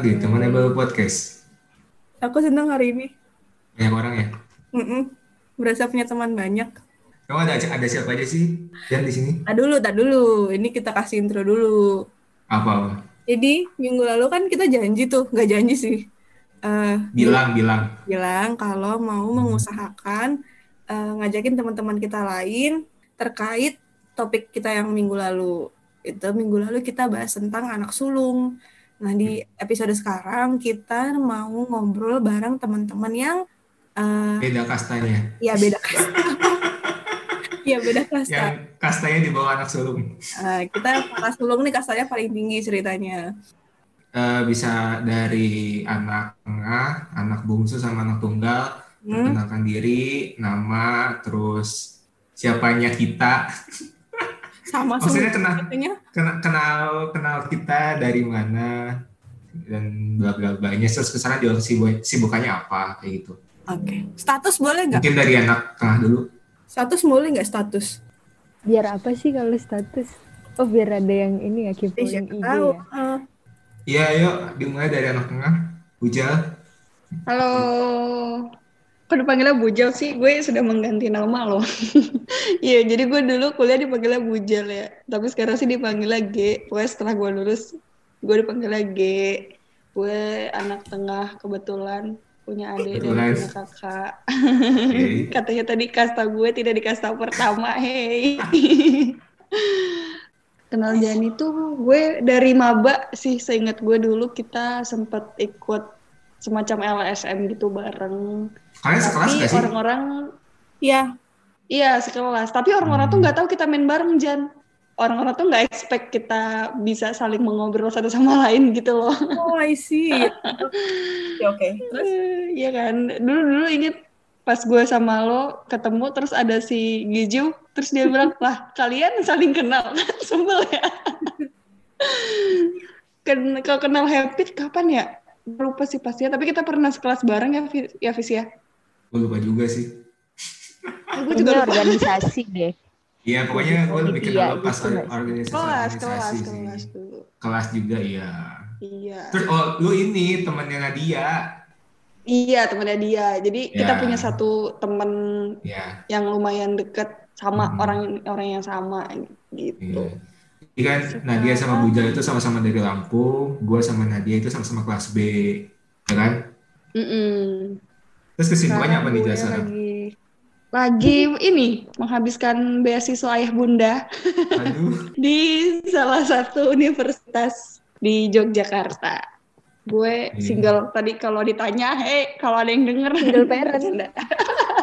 datang di Temanable Podcast. Aku senang hari ini. Banyak orang ya. Mm-mm. Berasa punya teman banyak. Kamu ada ada siapa aja sih yang di sini? Ah dulu, tak dulu. Ini kita kasih intro dulu. Apa? apa? Jadi minggu lalu kan kita janji tuh, nggak janji sih. Eh, Bilang, bilang. bilang kalau mau mengusahakan eh, ngajakin teman-teman kita lain terkait topik kita yang minggu lalu. Itu minggu lalu kita bahas tentang anak sulung. Nah, di episode sekarang kita mau ngobrol bareng teman-teman yang eh, Beda kastanya. ya beda kasta. Iya beda kasta. Yang kastanya di bawah anak sulung. Nah, kita para sulung nih kastanya paling tinggi ceritanya. Eh, bisa dari anak tengah, anak bungsu sama anak tunggal. Hmm? Perkenalkan diri, nama, terus siapanya kita. Sama Maksudnya kenal, kenal kenal kenal kita dari mana dan bla bla bla. Ini terus ke sana juga sibuk, sibukannya apa kayak gitu. Oke. Status boleh nggak? Mungkin dari anak tengah dulu. Status boleh nggak status? Biar apa sih kalau status? Oh biar ada yang ini ya kepoin IG tahu. ya. Iya, yuk dimulai dari anak tengah. Ujal. Halo. Kok dipanggilnya Bujal sih? Gue sudah mengganti nama loh. Iya, jadi gue dulu kuliah dipanggilnya Bujal ya. Tapi sekarang sih dipanggilnya G. Pokoknya setelah gue lulus, gue dipanggilnya G. Gue anak tengah kebetulan punya adik dan Kebetulan. punya kakak. Katanya tadi kasta gue tidak di kasta pertama. Hey. Kenal Jani tuh gue dari maba sih seingat gue dulu kita sempet ikut semacam LSM gitu bareng. Kalian sekelas Tapi gak sih? orang-orang ya, iya sekelas. Tapi orang-orang tuh Hmm. nggak tahu kita main bareng Jan. Orang-orang tuh nggak expect kita bisa saling mengobrol satu sama lain gitu loh. oh I see. Oke, oke. Terus Iya kan. Dulu dulu ini pas gue sama lo ketemu terus ada si Giju terus dia bilang lah kalian saling kenal kan sebel ya. Ken kalau kenal Happy kapan ya? Lupa sih pastinya. Tapi kita pernah sekelas bareng ya, ya Vis ya. Gue lupa juga sih. Gue juga lupa. organisasi deh. Iya, pokoknya gue lebih kenal lo Iya, pas gitu organisasi Kelas, kelas, sih. kelas dulu. Kelas juga iya. Iya. Terus oh lu ini temennya Nadia. Iya temennya dia. Jadi kita Ya. punya satu temen Ya, yang lumayan deket sama Hmm. orang orang yang sama gitu. iya. Jadi kan Nadia sama Bujal itu sama-sama dari Lampung, gue sama Nadia itu sama-sama kelas B, ya kan? Mm-mm. Terus kesibukannya apa nih sekarang? lagi lagi ini menghabiskan beasiswa ayah bunda Aduh, di salah satu universitas di Yogyakarta. Gue Iya. single tadi kalau ditanya, hei kalau ada yang denger Single parent.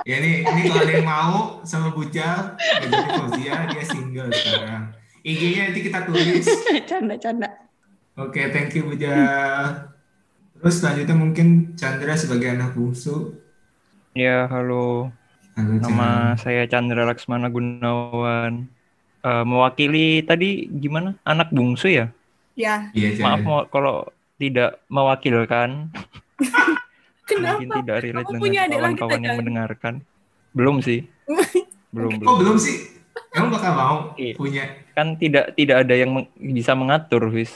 Ya ini ini kalau ada yang mau sama Bujal, ya jadi Fauzia dia single sekarang. IG-nya nanti kita tulis. Canda-canda. Oke, thank you Bujal. Terus selanjutnya mungkin Chandra sebagai anak bungsu. Ya, halo. Halo, Nama saya Chandra Laksmana Gunawan. Eh, mewakili tadi gimana? Anak bungsu ya? ya, Iya, Maaf Chandra. mau- kalau tidak mewakilkan. kenapa? Mungkin tidak relate Kamu punya dengan adik lagi, kawan-kawan yang mendengarkan. Belum sih. Belum, Oh, belum. belum sih? Kamu bakal mau Iya. punya? Kan tidak tidak ada yang meng- bisa mengatur, Wis.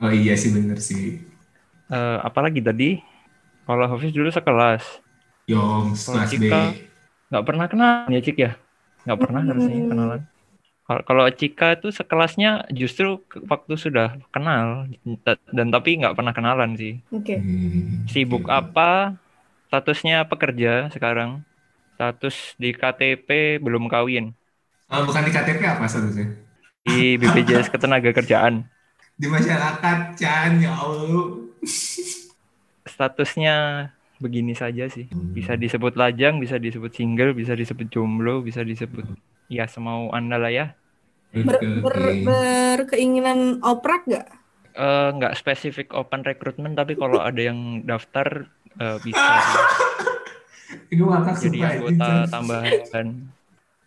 Oh iya sih, bener sih. Eh, apalagi tadi? Kalau Hafiz dulu sekelas. Yong, kelas B. Nggak pernah kenal ya Cik ya? Nggak pernah harusnya Hmm. kenalan. Kalau- Kalau Cika itu sekelasnya justru waktu sudah kenal dan tapi nggak pernah kenalan sih. Oke. Hmm, Sibuk oke. apa? Statusnya pekerja sekarang. Status di KTP belum kawin. Oh, bukan di KTP apa statusnya? Di BPJS Ketenagakerjaan. Di masyarakat, Chan, ya Allah. Statusnya begini saja sih. Bisa disebut lajang, bisa disebut single, bisa disebut jomblo, bisa disebut ya semau Anda lah ya. Ber, ber, berkeinginan oprak nggak? Eh, nggak spesifik open recruitment tapi kalau ada yang daftar eh, bisa jadi sumpah, anggota tambahan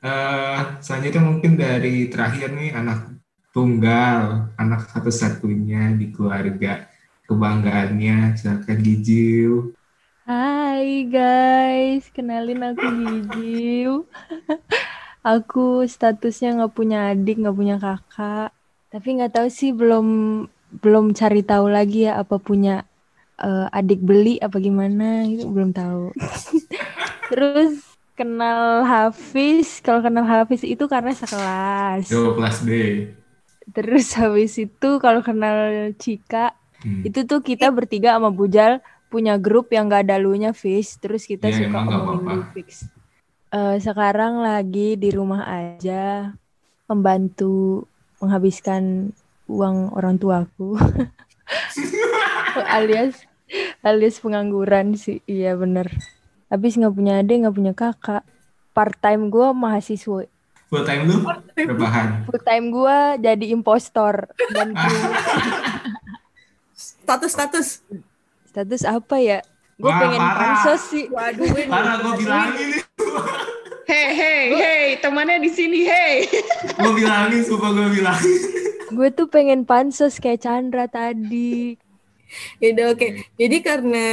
Eh, selanjutnya mungkin dari terakhir nih anak tunggal, anak satu-satunya di keluarga kebanggaannya, silakan Gijiu. Hai guys, kenalin aku Gigiu. aku statusnya nggak punya adik, nggak punya kakak. Tapi nggak tahu sih belum belum cari tahu lagi ya apa punya eh, adik beli apa gimana itu belum tahu. Terus kenal Hafiz, kalau kenal Hafiz itu karena sekelas. Yo kelas B. Terus habis itu kalau kenal Cika Hmm. itu tuh kita bertiga sama Bujal punya grup yang gak ada lunya Fis. Terus kita Iya, suka ngomongin lu, Fix. Eh, sekarang lagi di rumah aja membantu menghabiskan uang orang tuaku. Alias alias pengangguran sih. Iya bener. Habis nggak punya adik nggak punya kakak. Part time gue mahasiswa. Full time lu? Rebahan. full time gue jadi impostor. Dan Status status. Status apa ya gue pengen parah. pansos sih Waduh. Karena gue bilangin nih, Hei, hei, hei, temannya di sini, hei. gue bilangin, sumpah gue bilangin. gue tuh pengen pansos kayak Chandra tadi Ya udah oke. Jadi karena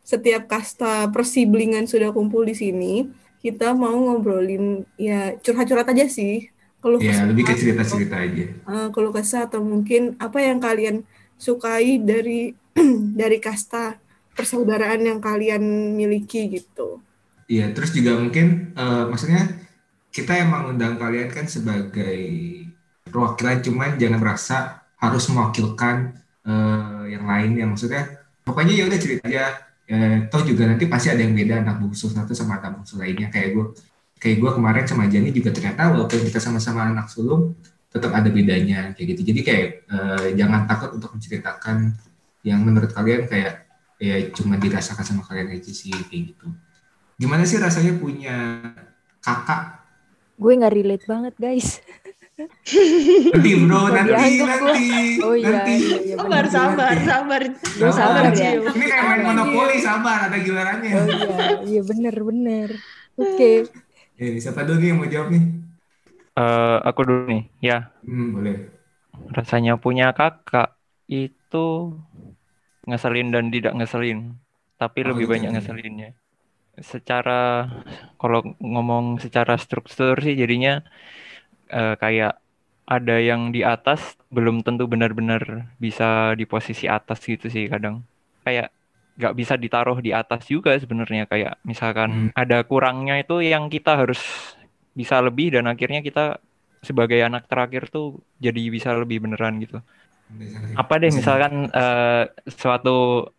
setiap kasta persiblingan sudah kumpul di sini, kita mau ngobrolin ya curhat-curhat aja sih. Kalau Ya, lebih ke cerita-cerita aja. eh, keluh kesah atau mungkin apa yang kalian sukai dari dari kasta persaudaraan yang kalian miliki gitu. Iya, terus juga mungkin eh, maksudnya kita emang undang kalian kan sebagai perwakilan, cuman jangan merasa harus mewakilkan eh, yang lain ya maksudnya. Pokoknya ya udah cerita aja. Eh, toh juga nanti pasti ada yang beda anak bungsu satu sama anak bungsu lainnya kayak gue. Kayak gue kemarin sama Jani juga ternyata walaupun kita sama-sama anak sulung, tetap ada bedanya kayak gitu. Jadi kayak eh, jangan takut untuk menceritakan yang menurut kalian kayak ya cuma dirasakan sama kalian aja sih kayak gitu. Gimana sih rasanya punya kakak? gue nggak relate banget guys Nanti bro, nanti, dianggap gua. nanti, oh iya nanti. iya, iya Sabar, bener. sabar, sabar. Gue sabar ya. Ini kayak main monopoli, sabar, ada gilirannya. oh iya iya bener bener oke Ya, siapa dulu nih yang mau jawab nih? Eh, aku dulu nih, ya Hmm, boleh. rasanya punya kakak itu ngeselin dan tidak ngeselin, tapi Oh, lebih gitu banyak ya. ngeselinnya. Secara kalau ngomong secara struktur sih jadinya eh, kayak ada yang di atas belum tentu benar-benar bisa di posisi atas gitu sih kadang. Kayak nggak bisa ditaruh di atas juga sebenarnya kayak misalkan Hmm. ada kurangnya itu yang kita harus bisa lebih dan akhirnya kita sebagai anak terakhir tuh jadi bisa lebih beneran gitu apa deh misalkan eh, suatu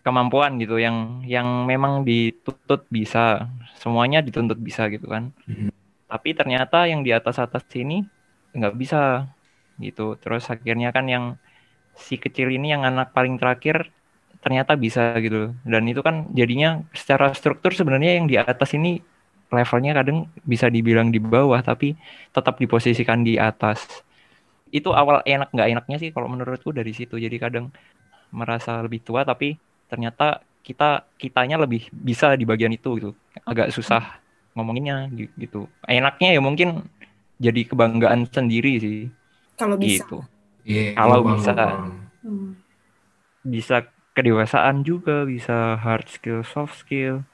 kemampuan gitu yang yang memang dituntut bisa semuanya dituntut bisa gitu kan. Mhm. tapi ternyata yang di atas atas sini nggak bisa gitu. Terus akhirnya kan yang si kecil ini yang anak paling terakhir ternyata bisa gitu. Dan itu kan jadinya secara struktur sebenarnya yang di atas ini levelnya kadang bisa dibilang di bawah tapi tetap diposisikan di atas itu awal enak nggak enaknya sih kalau menurutku dari situ. Jadi kadang merasa lebih tua tapi ternyata kita kitanya lebih bisa di bagian itu gitu. Agak susah ngomonginnya gi- gitu. Enaknya ya mungkin jadi kebanggaan sendiri sih. Kalau bisa. gitu. Iya, Kalau bisa. Hmm. bisa kedewasaan juga bisa hard skill soft skill.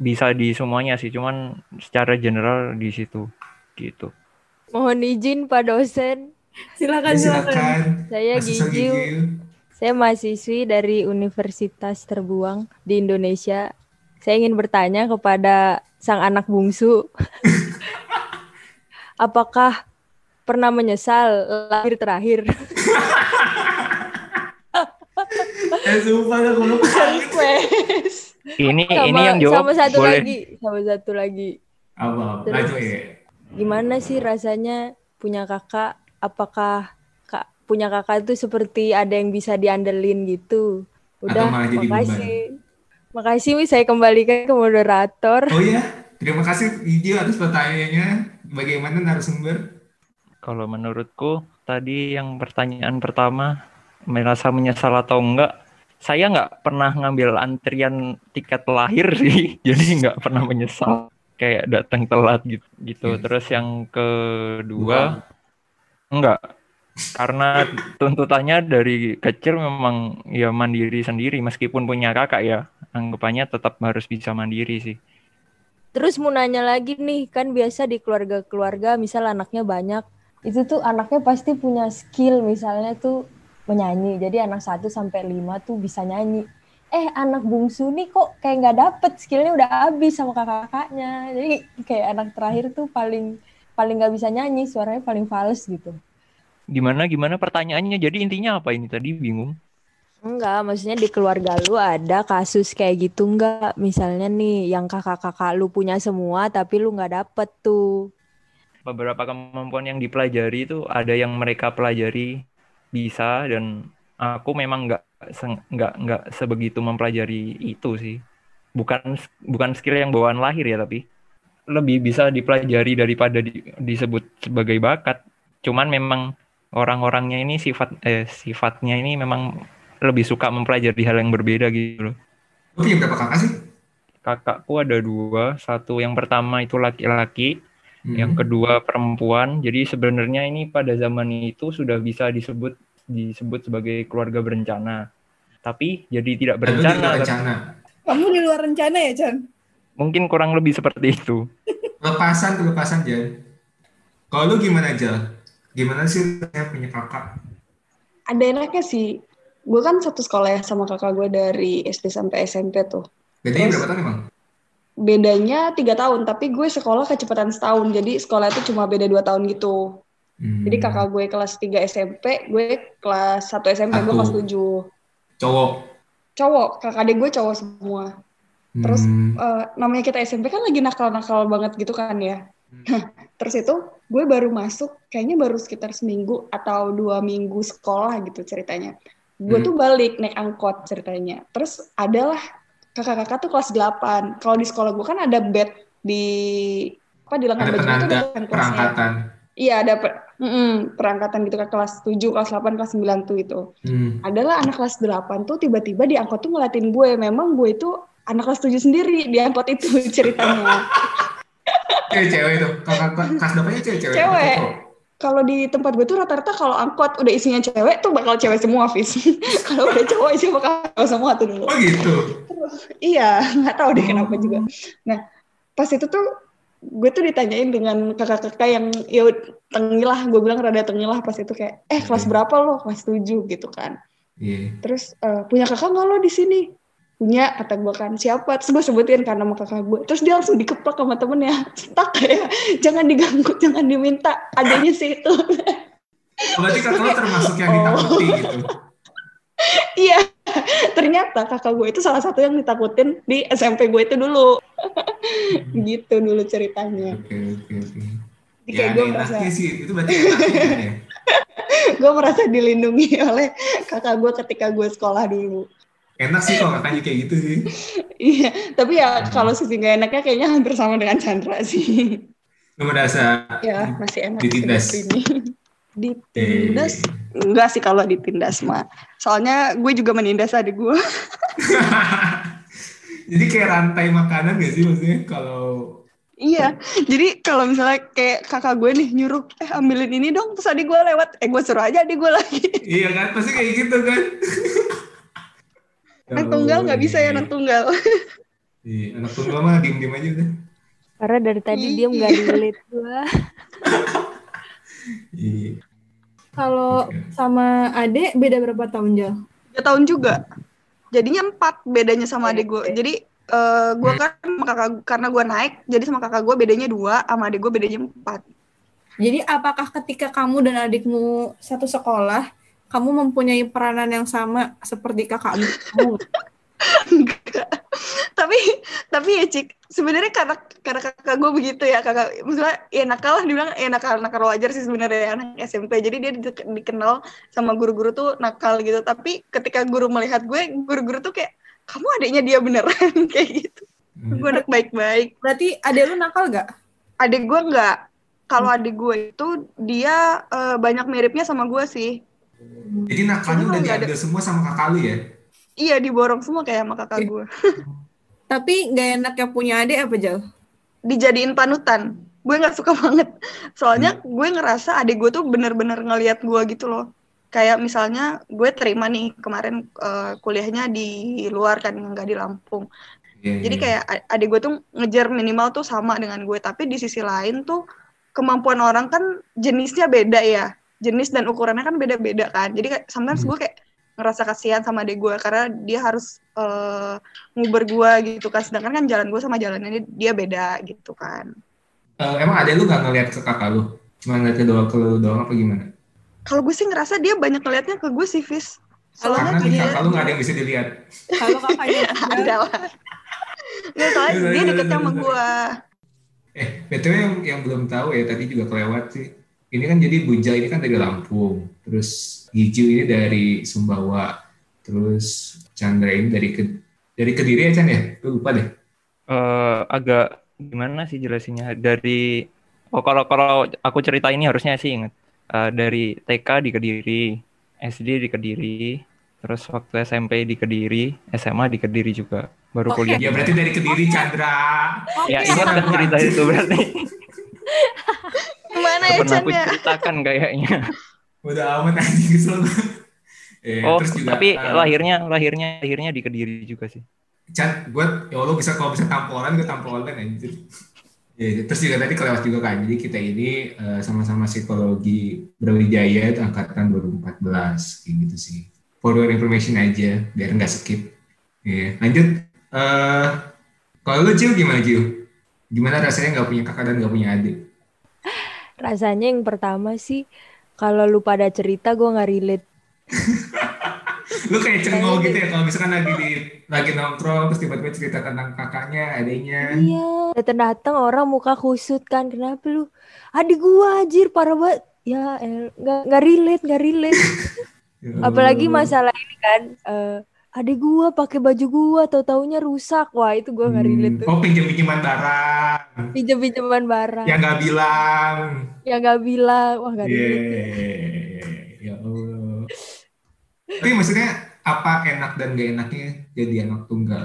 Bisa di semuanya sih cuman secara general di situ. Gitu. Mohon izin pak dosen Silakan Ya, silakan. silakan. saya Gigil. Saya mahasiswi dari Universitas Terbuang di Indonesia. Saya ingin bertanya kepada sang anak bungsu. Apakah pernah menyesal lahir terakhir? Eh, sumpah lupa. Ini sama, ini yang jawab sama satu boleh lagi, sama satu lagi. Apa? Terus. Ya. Gimana sih rasanya punya kakak? Apakah kak punya kakak itu seperti ada yang bisa diandelin gitu? Udah, malah jadi makasih. Makasih, Wi. Saya kembalikan ke moderator. Oh iya, terima kasih Gigil atas pertanyaannya. Bagaimana narasumber? Kalau menurutku tadi yang pertanyaan pertama merasa menyesal atau enggak, saya nggak pernah ngambil antrian tiket lahir sih, jadi nggak pernah menyesal kayak datang telat gitu. gitu. Yes. Terus yang kedua enggak, karena tuntutannya dari kecil memang ya mandiri sendiri meskipun punya kakak ya, anggapannya tetap harus bisa mandiri sih. Terus mau nanya lagi nih, kan biasa di keluarga-keluarga misal anaknya banyak, itu tuh anaknya pasti punya skill misalnya tuh menyanyi. Jadi anak 1 sampai 5 tuh bisa nyanyi. Eh anak bungsu nih kok kayak nggak dapet skillnya udah habis sama kakak-kakaknya. Jadi kayak anak terakhir tuh paling paling nggak bisa nyanyi, suaranya paling fals gitu. Gimana gimana pertanyaannya? Jadi intinya apa ini tadi bingung. Enggak, maksudnya di keluarga lu ada kasus kayak gitu enggak? Misalnya nih yang kakak-kakak lu punya semua tapi lu nggak dapet tuh. Beberapa kemampuan yang dipelajari itu ada yang mereka pelajari bisa dan aku memang nggak nggak nggak sebegitu mempelajari itu sih. Bukan bukan skill yang bawaan lahir ya tapi lebih bisa dipelajari daripada di- disebut sebagai bakat. Cuman memang orang-orangnya ini sifat eh sifatnya ini memang lebih suka mempelajari hal yang berbeda gitu loh. Lu punya berapa kakak sih? Kakakku ada dua, satu yang pertama itu laki-laki, Hmm. yang kedua perempuan. Jadi sebenarnya ini pada zaman itu sudah bisa disebut disebut sebagai keluarga berencana. Tapi jadi tidak berencana. rencana. Kamu di luar rencana ya, Chan? Mungkin kurang lebih seperti itu. Lepasan tuh lepasan Jan. Kalau lu gimana Jal? Gimana sih punya kakak? Ada enaknya sih. Gue kan satu sekolah ya sama kakak gue dari SD sampai SMP tuh. Bedanya Terus- berapa tahun emang? Bedanya tiga tahun, tapi gue sekolah kecepatan setahun. Jadi sekolah itu cuma beda dua tahun gitu. Hmm. Jadi kakak gue kelas 3 SMP, gue kelas 1 SMP, gue Satu. kelas 7. Cowok. Cowok, kakak adik gue cowok semua. Terus Hmm. eh, namanya kita SMP kan lagi nakal-nakal banget gitu kan ya. Terus itu gue baru masuk, kayaknya baru sekitar seminggu atau dua minggu sekolah gitu ceritanya. Gue Hmm. tuh balik naik angkot ceritanya. Terus adalah kakak-kakak tuh kelas 8. Kalau di sekolah gue kan ada bed di apa di lengan baju itu ada kan perangkatan. Iya ada per- mm-mm, perangkatan gitu kan kelas 7, kelas 8, kelas 9 tuh itu. Hmm. Adalah anak kelas 8 tuh tiba-tiba di angkot tuh ngeliatin gue. Memang gue itu anak kelas 7 sendiri di angkot itu ceritanya. Cewek-cewek kakak- kelas berapanya cewek-cewek? Cewek. Kalau di tempat gue tuh rata-rata kalau angkot udah isinya cewek tuh bakal cewek semua, Fis. kalau udah cowok isinya bakal cowok semua tuh dulu. Oh gitu. Iya, nggak tahu deh kenapa Oh. juga. Nah, pas itu tuh gue tuh ditanyain dengan kakak-kakak yang ya tengilah, gue bilang rada tengilah pas itu kayak, eh kelas berapa lo? Kelas 7 gitu kan. Iya. Terus eh, punya kakak nggak lo di sini? Punya kata gue kan siapa? Terus gue sebutin kan nama kakak gue. Terus dia langsung dikeplak sama temennya. Stuck kayak jangan diganggu, jangan diminta. Adanya sih itu. Oh, Berarti kakak lo termasuk yang Oh. ditakuti gitu. Iya. Ternyata kakak gue itu salah satu yang ditakutin di SMP gue itu dulu. gitu dulu ceritanya. Oke oke oke. Jadi Ya kayak ada gue merasa sih. Itu berarti kan ya. gue merasa dilindungi oleh kakak gue ketika gue sekolah dulu. Enak sih kalau kakaknya kayak gitu sih. Iya, tapi ya kalau sisi enaknya kayaknya hampir sama dengan Chandra sih. Lu merasa ya masih enak Ditindas. ini. Ditindas? Enggak sih kalau ditindas mah. Soalnya gue juga menindas adik gue. Jadi kayak rantai makanan gak sih maksudnya kalau iya, jadi kalau misalnya kayak kakak gue nih nyuruh, eh ambilin ini dong, terus adik gue lewat, eh gue suruh aja adik gue lagi. iya kan pasti kayak gitu kan. Anak tunggal nggak bisa ya anak tunggal. Iya, anak tunggal mah diem-diem aja udah. Karena dari tadi dia Iya. nggak relate gua. Iya. Kalau sama Ade beda berapa tahun, Jal? Tiga tahun juga. Jadinya empat bedanya sama adik gue. Jadi eh, gue kan sama kakak, karena gue naik, jadi sama kakak gue bedanya dua, sama adik gue bedanya empat. Jadi apakah ketika kamu dan adikmu satu sekolah, kamu mempunyai peranan yang sama seperti kakakmu? tapi tapi ya cik sebenarnya karena karena kakak gue begitu ya kakak maksudnya ya nakal lah dibilang ya nakal nakal wajar sih sebenarnya anak SMP jadi dia di- dikenal sama guru-guru tuh nakal gitu. Tapi ketika guru melihat gue guru-guru tuh kayak kamu adiknya dia beneran? Kayak gitu. Hmm. gue anak baik-baik. Berarti adek lu nakal gak? adik gue enggak kalau adik gue itu dia eh, banyak miripnya sama gue sih Jadi nakalnya udah nggak ada- diambil semua sama kakak lu ya? iya diborong semua kayak sama kakak gue Tapi gak enak yang punya adik apa, Jal? dijadiin panutan. Gue nggak suka banget. Soalnya gue ngerasa adik gue tuh bener-bener ngeliat gue gitu loh. Kayak misalnya gue terima nih kemarin eh, kuliahnya di luar kan, nggak di Lampung. Iya, Jadi iya. kayak adik gue tuh ngejar minimal tuh sama dengan gue. Tapi di sisi lain tuh kemampuan orang kan jenisnya beda ya. Jenis dan ukurannya kan beda-beda kan. Jadi sometimes Hmm. gue kayak ngerasa kasihan sama adik gue karena dia harus eh, nguber gue gitu kan. Sedangkan kan jalan gue sama jalannya dia beda gitu kan. Eh, emang ada lu nggak ngeliat ke kakak lu? Cuma ngeliat ke doang ke lu doang apa gimana? Kalau gue sih ngerasa dia banyak ngeliatnya ke gue sih, Fis. Kalau di dia- kakak lu nggak ada yang bisa dilihat. Kalau kakaknya Ada lah. Nggak, soalnya dia deket sama gue. Eh, btw yang, yang belum tahu ya tadi juga kelewat sih. Ini kan jadi Buja ini kan dari Lampung, terus Giju ini dari Sumbawa, terus Chandra ini dari ke, dari Kediri ya Chan ya? Gue lupa deh. Eh, agak gimana sih jelasinnya dari oh kalau kalau aku cerita ini harusnya sih inget Eh, dari TK di Kediri SD di Kediri terus waktu SMP di Kediri SMA di Kediri juga baru Oke. kuliah Ya berarti dari Kediri Chandra. ya Oke. ini kan cerita itu berarti Gimana ya, pernah Chan aku ya? ceritakan kayaknya Udah amat anjing kesel. Eh, oh terus juga tapi eh, lahirnya lahirnya lahirnya di Kediri juga sih Chan, gue ya Allah bisa kalau bisa tampolan gue tampolan anjir. Ya, terus juga tadi kelewat juga kan. Jadi kita ini eh, sama-sama psikologi Brawijaya itu angkatan 2014 kayak gitu sih. For your information aja biar nggak skip. Iya, lanjut. Eh kalau lu Jiu gimana Jiu? Gimana rasanya nggak punya kakak dan nggak punya adik? Rasanya yang pertama sih kalau lu pada cerita gue nggak relate. Lu kayak cengol gitu ya kalau misalkan lagi di lagi nongkrong terus tiba-tiba cerita tentang kakaknya, adiknya. Iya. Datang-datang orang muka kusut kan. Kenapa lu? Adik gua anjir parah banget. Ya nggak nggak relate nggak relate. Ya Apalagi Allah. masalah ini kan. eh adik gua pakai baju gua tau taunya rusak. Wah itu gua nggak relate Hmm, tuh. Oh pinjam-pinjaman barang. Pinjam-pinjaman barang. yang nggak bilang. Yang nggak bilang. Wah nggak Iya, relate. ya Allah. Tapi maksudnya apa enak dan gak enaknya jadi anak tunggal?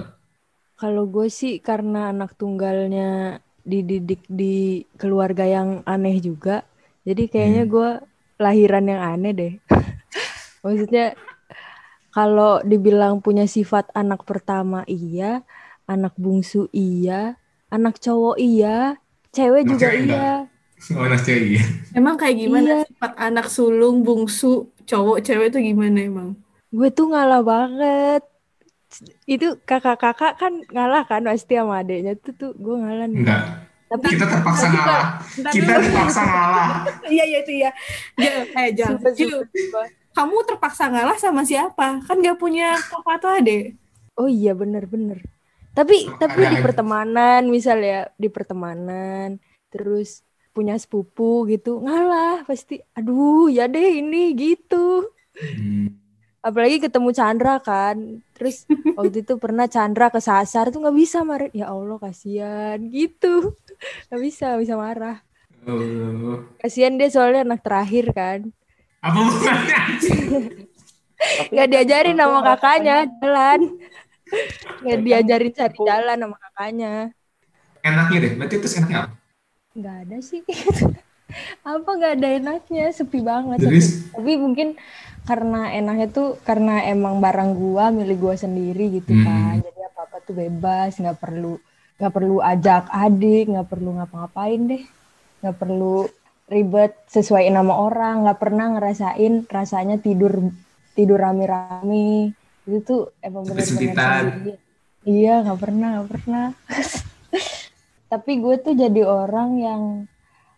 Kalau gue sih karena anak tunggalnya dididik di keluarga yang aneh juga. Jadi kayaknya Hmm. gue lahiran yang aneh deh. Maksudnya kalau dibilang punya sifat anak pertama iya, anak bungsu iya, anak cowok iya, cewek Anak juga cewek iya. Oh, anak cewek iya. Emang kayak Iya. gimana sifat anak sulung, bungsu, cowok, cewek itu gimana emang? Gue tuh ngalah banget. Itu kakak-kakak kan ngalah kan pasti sama adeknya tuh tuh gue ngalah nih. Enggak. Tapi Kita terpaksa Tapi ngalah. Kita terpaksa ngalah. Iya, iya itu ya. Jel, eh Jel, Kamu terpaksa ngalah sama siapa? Kan gak punya kakak atau adik. Oh iya bener-bener. Tapi Oh, tapi di pertemanan misal ya di pertemanan terus punya sepupu gitu ngalah pasti. Aduh ya deh ini gitu. Hmm. Apalagi ketemu Chandra kan. Terus waktu itu pernah Chandra kesasar tuh nggak bisa marah. Ya Allah kasihan gitu. Nggak bisa nggak bisa marah. Oh. Kasihan dia soalnya anak terakhir kan. Apa hubungannya? Nggak diajarin sama kakaknya jalan. Nggak diajarin cari jalan sama kakaknya. Enaknya deh. Berarti terus enaknya apa? nggak ada sih apa nggak ada enaknya sepi banget Jadi sepi. tapi mungkin karena enaknya tuh karena emang barang gua milik gua sendiri gitu Hmm. kan jadi apa apa tuh bebas nggak perlu nggak perlu ajak adik nggak perlu ngapa-ngapain deh nggak perlu ribet sesuai nama orang nggak pernah ngerasain rasanya tidur tidur rame-rame itu tuh emang bener-bener iya nggak pernah nggak pernah tapi gue tuh jadi orang yang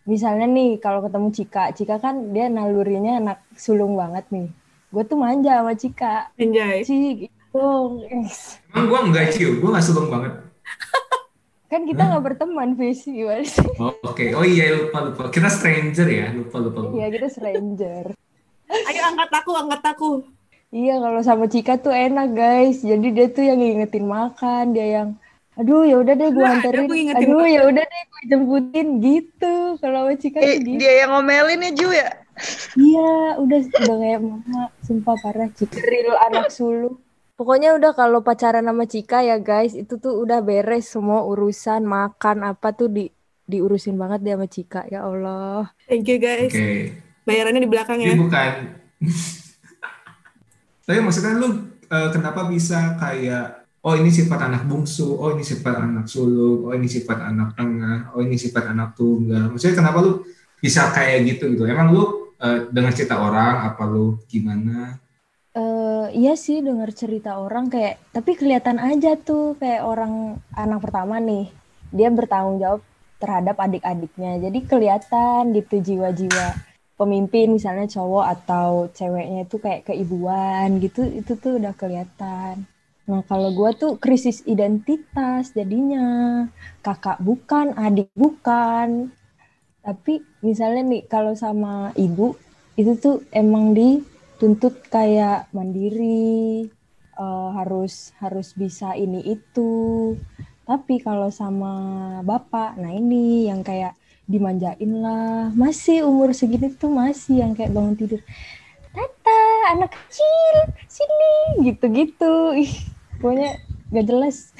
misalnya nih kalau ketemu Cika, Cika kan dia nalurinya anak sulung banget nih. Gue tuh manja sama Cika. Anjay. Cik, gitu. Emang gua enggak cium, gua enggak sulung banget. Kan kita nggak berteman, Fis. Gimana sih? Oh, Oke, oh iya lupa lupa. Kita stranger ya, lupa lupa. lupa. Iya, kita stranger. Ayo angkat aku, angkat aku. Iya, kalau sama Cika tuh enak, guys. Jadi dia tuh yang ngingetin makan, dia yang aduh ya udah deh gue Nah, anterin aduh ya udah deh gue jemputin gitu kalau sama Cika Eh, gitu dia yang ngomelin ya Ju ya? Iya, udah udah kayak mama, sumpah parah Cika. Real anak sulung. Pokoknya udah kalau pacaran sama Cika ya guys, itu tuh udah beres semua urusan makan apa tuh di diurusin banget dia sama Cika. Ya Allah. Thank you guys. Oke. Bayarannya di belakang Ini ya. bukan. Tapi maksudnya lu eh, kenapa bisa kayak oh ini sifat anak bungsu, oh ini sifat anak sulung, oh ini sifat anak tengah, oh ini sifat anak tunggal. Maksudnya kenapa lu bisa kayak gitu gitu? Emang lu eh, dengar cerita orang apa lu gimana? Eh, iya sih dengar cerita orang kayak tapi kelihatan aja tuh kayak orang anak pertama nih. Dia bertanggung jawab terhadap adik-adiknya. Jadi kelihatan gitu jiwa-jiwa pemimpin misalnya cowok atau ceweknya itu kayak keibuan gitu itu tuh udah kelihatan. Nah kalau gua tuh krisis identitas jadinya. Kakak bukan adik bukan. Tapi misalnya nih kalau sama ibu itu tuh emang dituntut kayak mandiri eh, harus harus bisa ini itu. Tapi kalau sama bapak nah ini yang kayak dimanjain lah. Masih umur segini tuh masih yang kayak bangun tidur. Tata anak kecil sini gitu-gitu. Ih pokoknya gak jelas.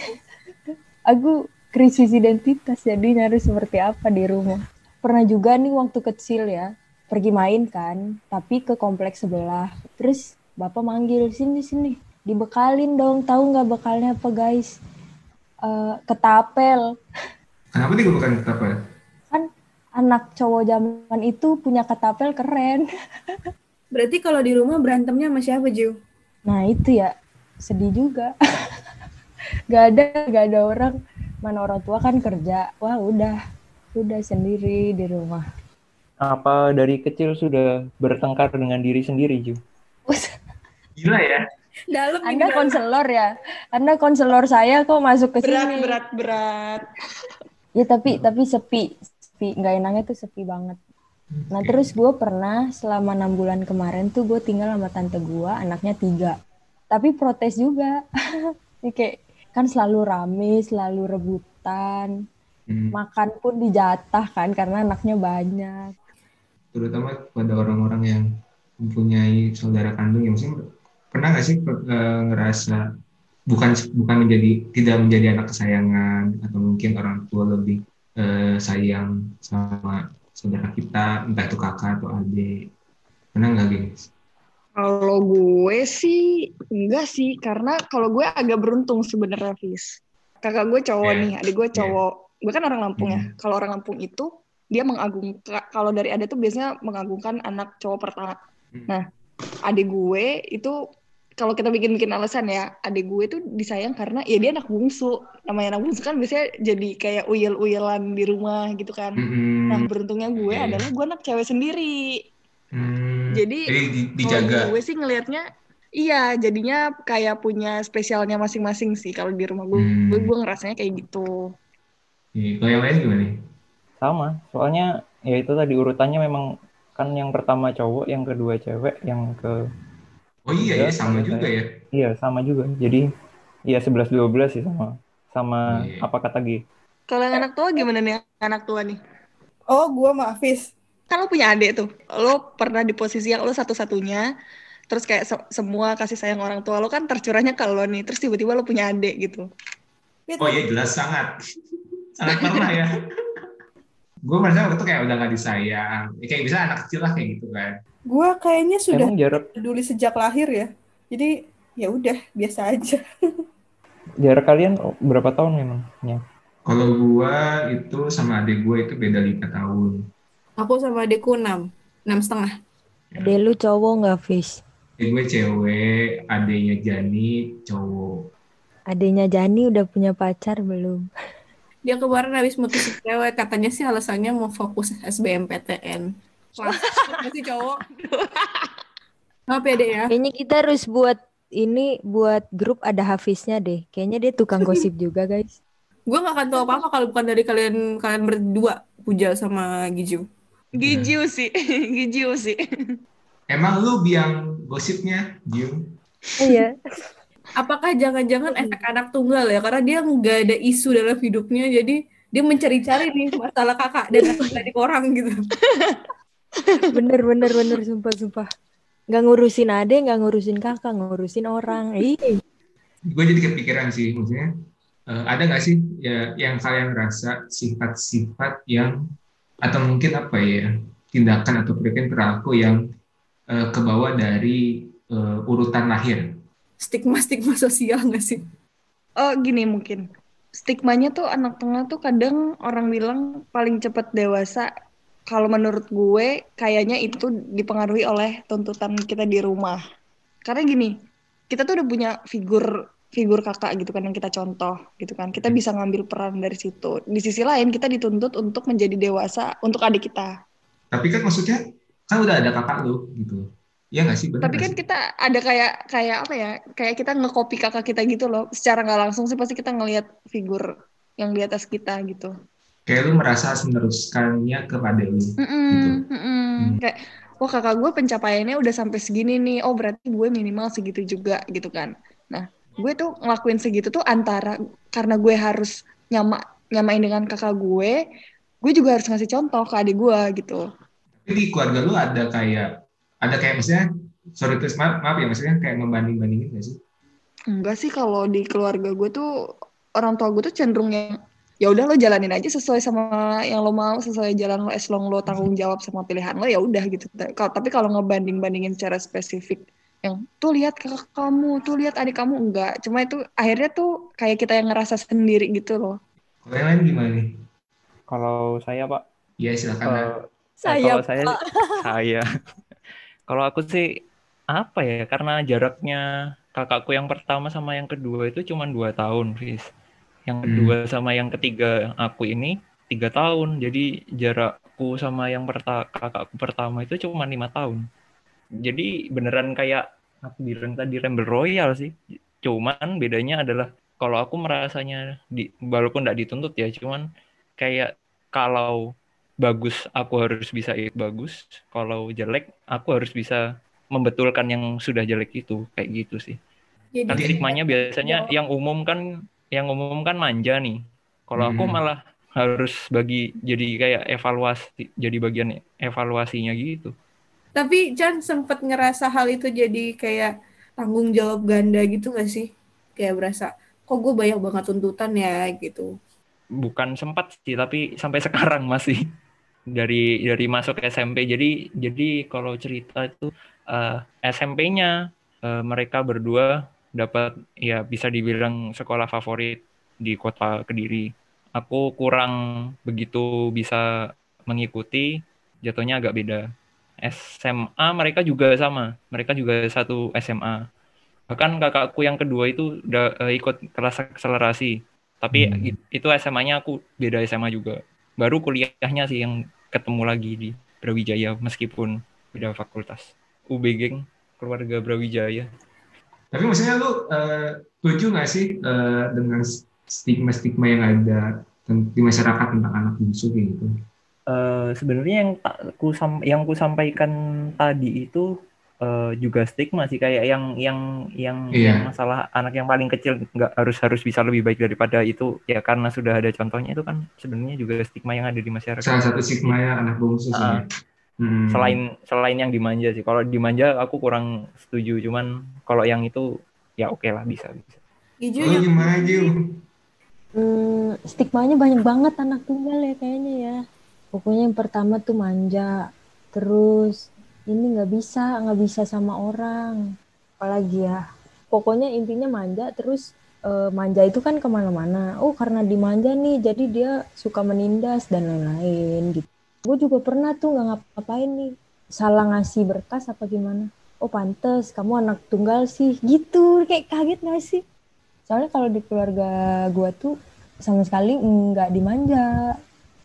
Aku krisis identitas jadi harus seperti apa di rumah. Pernah juga nih waktu kecil ya pergi main kan tapi ke kompleks sebelah. Terus bapak manggil sini sini dibekalin dong. Tahu nggak bekalnya apa guys? Eh, ketapel. Kenapa dia bukan apa? kan anak cowok zaman itu punya ketapel keren. Berarti kalau di rumah berantemnya sama siapa, Jiu? nah itu ya. Sedih juga. Gak ada gak ada orang. Mana orang tua kan kerja. Wah udah. Udah sendiri di rumah Apa dari kecil sudah bertengkar dengan diri sendiri, Ju? Gila ya. Dalam anda dalam. konselor ya anda konselor saya kok masuk ke Berat, sini berat, berat. ya tapi tapi sepi sepi nggak enaknya tuh sepi banget nah terus gue pernah selama enam bulan kemarin tuh gue tinggal sama tante gue anaknya tiga tapi protes juga Ini kayak kan selalu rame selalu rebutan Hmm. makan pun dijatah kan karena anaknya banyak Terutama pada orang-orang yang mempunyai saudara kandung yang maksudnya pernah nggak sih eh, ngerasa bukan bukan menjadi tidak menjadi anak kesayangan atau mungkin orang tua lebih eh, sayang sama saudara kita entah itu kakak atau adik pernah nggak guys? Kalau gue sih enggak sih, karena kalau gue agak beruntung sebenarnya, Fis. Kakak gue cowok Iya, nih, adik gue cowok. Gue kan orang Lampung ya. Kalau orang Lampung itu dia mengagung kalau dari ada tuh biasanya mengagungkan anak cowok pertama. Hmm. Nah, adik gue itu kalau kita bikin-bikin alasan ya, adik gue tuh disayang karena ya dia anak bungsu. Namanya anak bungsu kan biasanya jadi kayak uyel-uyelan di rumah gitu kan. Mm-mm. Nah, beruntungnya gue Iya. adalah gue anak cewek sendiri. Hmm. Jadi, di- Kalau dijaga. gue sih ngelihatnya iya jadinya kayak punya spesialnya masing-masing sih kalau di rumah gue Hmm. gue, gue ngerasanya kayak gitu Iya, Kalau yang lain gimana nih? Sama, soalnya ya itu tadi urutannya memang kan yang pertama cowok, yang kedua cewek, yang ke Oh iya ya Iya, sama juga ya. iya sama juga. Jadi iya 11 12 sih sama sama Iya. apa kata G. kalau yang anak tua gimana nih anak tua nih Oh, gua sama Hafiz. kan lo punya adik tuh lo pernah di posisi yang lo satu-satunya terus kayak se- semua kasih sayang orang tua lo kan tercurahnya ke lo nih terus tiba-tiba lo punya adik gitu Fit, Oh iya jelas sangat. sangat pernah ya. Gue merasa waktu itu kayak udah gak disayang. Ya, kayak bisa anak kecil lah kayak gitu kan. Gua kayaknya sudah Emang jarak peduli sejak lahir ya. Jadi ya udah biasa aja. jarak kalian berapa tahun memangnya? Kalau gua itu sama adik gue itu beda lima tahun. Aku sama adekku 6. 6 setengah. Ade lu cowok nggak Fish Adik gue cewek, adiknya Jani cowok. adenya Jani udah punya pacar belum Dia kemarin habis mutusin cewek. Katanya sih alasannya mau fokus SBMPTN. Masih cowok. Maaf ya, Dek ya. kayaknya kita harus buat ini buat grup ada Hafiznya deh kayaknya dia tukang gosip juga guys Gue gak akan tahu apa-apa kalau bukan dari kalian kalian berdua, Pujal sama Giju. gijiu sih gijiu sih Emang lu biang gosipnya, Jung? iya Apakah jangan-jangan efek anak tunggal ya? Karena dia nggak ada isu dalam hidupnya, jadi dia mencari-cari nih masalah kakak dan adik orang gitu. bener bener bener sumpah sumpah nggak ngurusin ade nggak ngurusin kakak ngurusin orang ih Gue jadi kepikiran sih, maksudnya eh, ada nggak sih ya yang kalian rasa sifat-sifat yang atau mungkin apa ya tindakan atau perilaku perilaku yang eh, kebawa dari eh, urutan lahir? Stigma-stigma sosial nggak sih? oh gini mungkin stigmanya tuh anak tengah tuh kadang orang bilang paling cepat dewasa kalau menurut gue kayaknya itu dipengaruhi oleh tuntutan kita di rumah. Karena gini, kita tuh udah punya figur figur kakak gitu kan yang kita contoh gitu kan. Kita bisa ngambil peran dari situ. Di sisi lain kita dituntut untuk menjadi dewasa untuk adik kita. Tapi kan maksudnya kan udah ada kakak lu gitu. Iya nggak sih? Bener Tapi kan sih? kita ada kayak kayak apa ya? Kayak kita ngekopi kakak kita gitu loh. Secara nggak langsung sih pasti kita ngelihat figur yang di atas kita gitu. kayak lu merasa meneruskannya kepada lu. Mm-mm, Gitu. mm-mm. Kayak, wah kakak gue pencapaiannya udah sampai segini nih. Oh berarti gue minimal segitu juga gitu kan. Nah, gue tuh ngelakuin segitu tuh antara karena gue harus nyama nyamain dengan kakak gue, gue juga harus ngasih contoh ke adik gue gitu. Tapi di keluarga lu ada kayak ada kayak maksudnya sorry terus maaf, maaf ya maksudnya kayak ngebanding bandingin nggak sih? Enggak sih kalau di keluarga gue tuh orang tua gue tuh cenderung yang ya udah lo jalanin aja sesuai sama yang lo mau, sesuai jalan lo, as long lo tanggung jawab sama pilihan lo ya udah gitu. Kalau- Tapi kalau ngebanding bandingin secara spesifik yang tuh lihat kakak kamu, tuh lihat adik kamu enggak. Cuma itu akhirnya tuh kayak kita yang ngerasa sendiri gitu loh. Kalau yang lain gimana nih? Kalau saya Pak, Iya silakan. Eh, Saya, kalau saya saya kalau aku sih apa ya karena jaraknya kakakku yang pertama sama yang kedua itu cuma dua tahun Fis. Yang Hmm. kedua sama yang ketiga aku ini tiga tahun. Jadi jarakku sama yang perta kakakku pertama itu cuma lima tahun. Jadi beneran kayak aku bilang tadi Rumble Royal sih. Cuman bedanya adalah kalau aku merasanya di walaupun tidak dituntut ya cuman kayak kalau bagus aku harus bisa ikut bagus kalau jelek aku harus bisa membetulkan yang sudah jelek itu kayak gitu sih Jadi kan stigmanya biasanya yang umum kan yang umum kan manja nih kalau aku Hmm. malah harus bagi jadi kayak evaluasi jadi bagian evaluasinya gitu Tapi Chan sempat ngerasa hal itu jadi kayak tanggung jawab ganda gitu gak sih? Kayak berasa, kok gue banyak banget tuntutan ya gitu. bukan sempat sih tapi sampai sekarang masih dari dari masuk SMP jadi jadi kalau cerita itu eh, SMP-nya eh, mereka berdua dapat ya bisa dibilang sekolah favorit di kota Kediri. Aku kurang begitu bisa mengikuti jatuhnya agak beda. SMA mereka juga sama. Mereka juga satu SMA bahkan kakakku yang kedua itu udah eh, ikut kelas akselerasi. Tapi Hmm. itu SMA-nya aku beda SMA juga. Baru kuliahnya sih yang ketemu lagi di Brawijaya meskipun beda fakultas UB geng keluarga Brawijaya Tapi maksudnya lu eh, setuju nggak sih eh, dengan stigma-stigma yang ada di masyarakat tentang anak bungsu gitu? Eh, sebenarnya yang tak ku yang ku sampaikan tadi itu eh, juga stigma sih kayak yang yang yang, Iya. yang masalah anak yang paling kecil nggak harus harus bisa lebih baik daripada itu ya karena sudah ada contohnya itu kan sebenarnya juga stigma yang ada di masyarakat Salah satu stigma ya anak bungsu sih. Ah. Hmm. selain selain yang dimanja sih kalau dimanja aku kurang setuju cuman kalau yang itu ya oke lah bisa bisa Ijo Lu yang gimana Ju? Hmm, stigmanya banyak banget anak tunggal ya kayaknya ya. Pokoknya yang pertama tuh manja, terus ini nggak bisa, nggak bisa sama orang. Apalagi ya, pokoknya intinya manja, terus eh, manja itu kan ke mana-mana. Oh karena dimanja nih, jadi dia suka menindas dan lain-lain gitu. Gue juga pernah tuh nggak ngapa-ngapain nih, salah ngasih berkas apa gimana. Oh pantes, kamu anak tunggal sih, gitu. Kayak kaget gak sih? Soalnya kalau di keluarga gua tuh sama sekali nggak dimanja.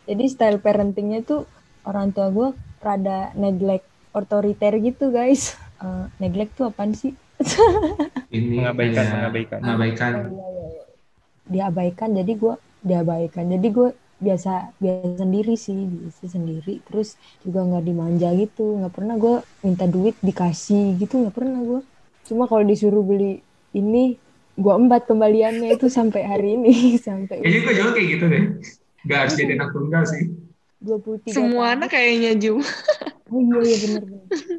Jadi style parentingnya tuh orang tua gua rada neglect otoriter gitu guys. Eh, neglect tuh apaan sih? Ini mengabaikan kayak mengabaikan mengabaikan. Iya, iya, iya. Diabaikan jadi gua diabaikan. Jadi gua biasa biasa sendiri sih biasa sendiri terus juga nggak dimanja gitu nggak pernah gua minta duit dikasih gitu nggak pernah gua cuma kalau disuruh beli ini gua embat kembaliannya itu sampai hari ini sampai Kayaknya gue juga kayak gitu deh. Gak harus jadi anak tunggal sih. 23 Semua anak kayaknya Ju. Oh iya iya bener.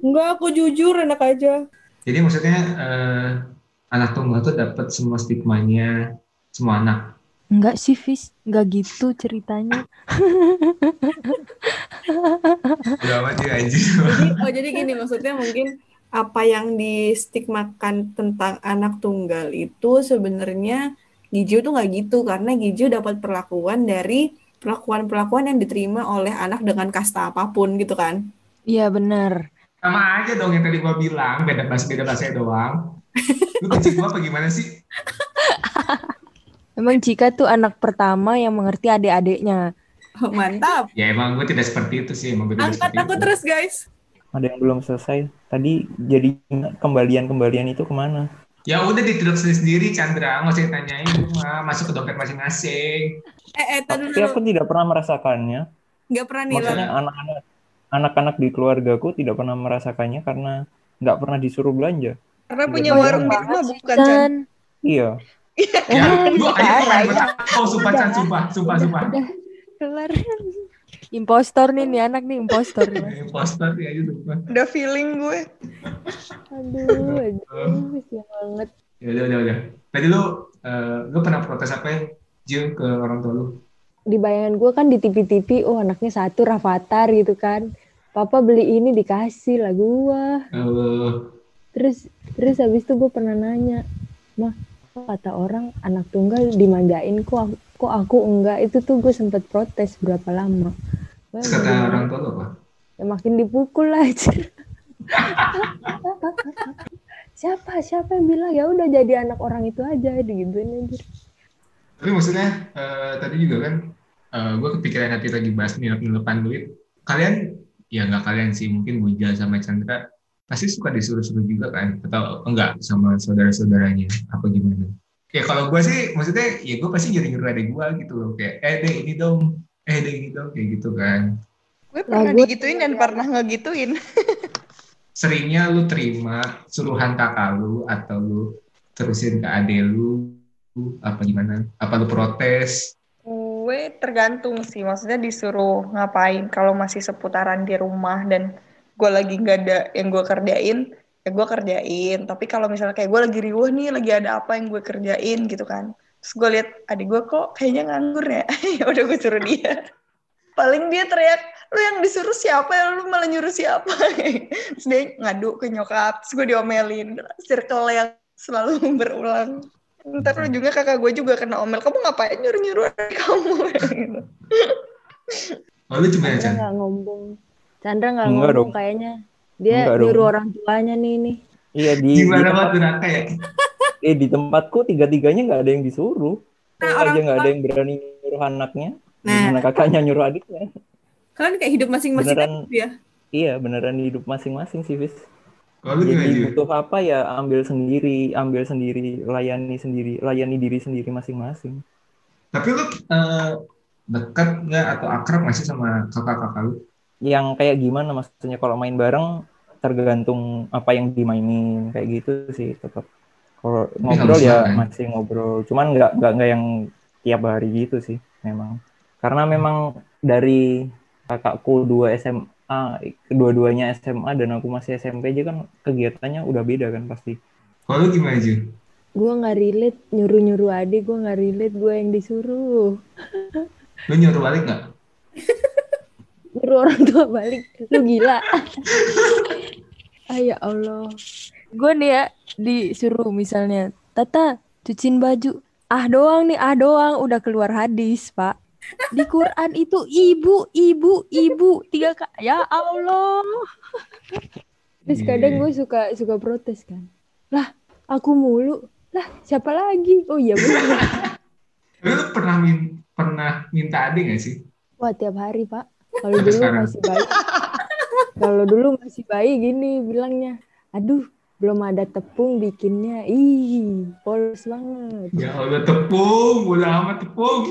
Enggak, aku jujur enak aja. Jadi maksudnya eh, anak tunggal tuh dapat semua stigmanya semua anak. Enggak sih Fis, enggak gitu ceritanya. Ya anjir. Jadi, oh jadi gini maksudnya mungkin apa yang distigmakan tentang anak tunggal itu sebenarnya Gijo tuh nggak gitu karena Gijo dapat perlakuan dari perlakuan-perlakuan yang diterima oleh anak dengan kasta apa pun gitu kan. Iya benar. Sama aja dong yang tadi gua bilang, beda bahasa beda bahasa doang. Lu benci gua apa gimana sih? Memang Cika tuh anak pertama yang mengerti adik-adiknya. Oh, mantap. Ya emang gue tidak seperti itu sih, emang gue Angkat aku itu. terus guys. Ada yang belum selesai. Tadi jadi kembalian-kembalian itu ke mana? Ya udah ditidur sendiri Chandra, nggak usah ditanyain masuk ke dompet masing-masing. Eh, eh, tadi Tapi aku tidak pernah merasakannya. Nggak pernah nih Maksudnya anak-anak anak-anak di keluargaku tidak pernah merasakannya karena nggak pernah disuruh belanja. Karena Iya, punya warung di rumah bukan, Chan? Chan. Iya. Ya, lu ayo ya. Oh, sumpah Chan, sumpah, sumpah, sumpah. Udah kelar. Impostor nih nih anak nih impostor nih. Imposter ya sumpah. Udah feeling gue. Aduh, aduh, sial banget. Ya udah, udah, udah. Tadi lu, eh, lu pernah protes apa ya, Jil, ke orang tua lu? Di bayangan gue kan di TV-TV, oh anaknya satu Rafathar gitu kan. Papa beli ini dikasih lah gua. Eh, Terus terus habis itu gue pernah nanya, mah kata orang anak tunggal dimanjain kok aku, kok aku enggak itu tuh gue sempet protes berapa lama. Gua kata orang tua apa? ya makin dipukul aja. siapa siapa yang bilang ya udah jadi anak orang itu aja digituin aja. Tapi maksudnya eh, tadi juga kan gue kepikiran nanti lagi bahas nilep-nilepan duit. Kalian ya nggak kalian sih mungkin Buja sama Chandra pasti suka disuruh-suruh juga kan atau enggak sama saudara-saudaranya apa gimana? Ya kalau gue sih maksudnya ya gue pasti nyuruh-nyuruh adek gue gitu loh kayak eh deh ini dong eh deh ini dong kayak gitu kan. Gue pernah gue- digituin dan pernah ngegituin. Seringnya lu terima suruhan kakak lu atau lu terusin ke adek lu apa gimana? Apa lu protes? Gue tergantung sih, maksudnya disuruh ngapain. Kalau masih seputaran di rumah dan gue lagi nggak ada yang gue kerjain, ya gue kerjain. Tapi kalau misalnya kayak gue lagi riuh nih, lagi ada apa yang gue kerjain gitu kan. Terus gue lihat adik gue kok kayaknya nganggur ya. ya udah gue suruh dia. Paling dia teriak, lu yang disuruh siapa ya, lu malah nyuruh siapa. terus dia ngadu ke nyokap, terus gue diomelin. Circle yang selalu berulang. Ntar lu juga kakak gue juga kena omel, kamu ngapain nyuruh-nyuruh adik kamu? gitu. Oh lu gimana Chandra Chan? nggak ngomong. Chandra nggak Enggak ngomong dong. kayaknya. Dia Enggak dong. nyuruh orang tuanya nih nih. Iya di, di Gimana tempat, banget durhaka ya? eh, di tempatku tiga-tiganya nggak ada yang disuruh. Nah, orang aja nggak ada yang berani nyuruh anaknya. Nah. Gimana kakaknya nyuruh adiknya? Kalian kayak hidup masing-masing Beneran. gitu ya. Iya beneran hidup masing-masing sih, Fis. Kalau Jadi butuh apa ya ambil sendiri, ambil sendiri, layani sendiri, layani diri sendiri masing-masing. Tapi lu eh, dekat nggak atau akrab nggak sih sama kakak-kakak lu? Yang kayak gimana maksudnya kalau main bareng tergantung apa yang dimainin kayak gitu sih tetap. Kalau ngobrol ya kan? masih ngobrol, cuman nggak nggak nggak yang tiap hari gitu sih memang. Karena memang dari kakakku dua SMA, kedua-duanya SMA dan aku masih SMP aja kan kegiatannya udah beda kan pasti. Kalau gimana Jil? Gue nggak relate nyuruh-nyuruh adik, gue nggak relate gue yang disuruh. Lu nyuruh balik nggak? Nyuruh orang tua balik, lu gila. ah ya Allah. Gue nih ya disuruh misalnya, Tata cuciin baju. Ah doang nih, ah doang udah keluar hadis, Pak. Di Quran itu ibu, ibu, ibu tiga kak. Ya Allah. Terus kadang gue suka suka protes kan. Lah, aku mulu. Lah, siapa lagi? Oh iya benar. Lu pernah min pernah minta adik nggak sih? Wah, tiap hari, Pak. Kalau dulu sekarang. masih bayi. Kalau dulu masih bayi gini bilangnya. Aduh, belum ada tepung bikinnya. Ih, polos banget. Ya Allah tepung, udah amat tepung.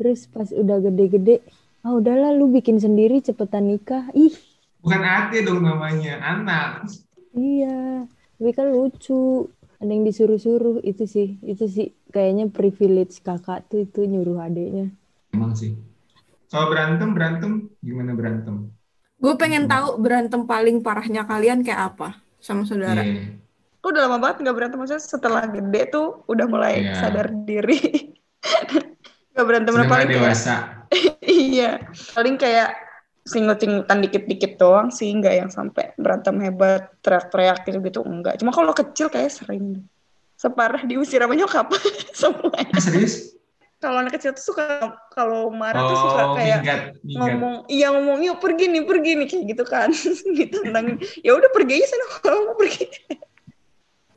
Terus pas udah gede-gede, ah udahlah lu bikin sendiri cepetan nikah. Ih, Bukan adik dong namanya, anak. iya. Tapi kan lucu. Ada yang disuruh-suruh itu sih. Itu sih kayaknya privilege kakak tuh itu nyuruh adiknya. Emang sih. Kalau berantem, berantem gimana berantem? Gue pengen tahu berantem paling parahnya kalian kayak apa sama saudara. Iya. Gue udah lama banget nggak berantem, maksudnya setelah gede tuh udah mulai Iya. sadar diri. Gak berantem Sudah paling dewasa. iya, paling kayak singut-singutan dikit-dikit doang sih, nggak yang sampai berantem hebat, teriak-teriak gitu-gitu, enggak. Cuma kalau kecil kayak sering. Separah diusir sama nyokap, semuanya. Ah, serius? Kalau anak kecil tuh suka kalau marah tuh suka Oh, kayak minggat, minggat. ngomong iya ngomong yuk pergi nih pergi nih kayak gitu kan ditantangin ya udah pergi aja sana kalau mau pergi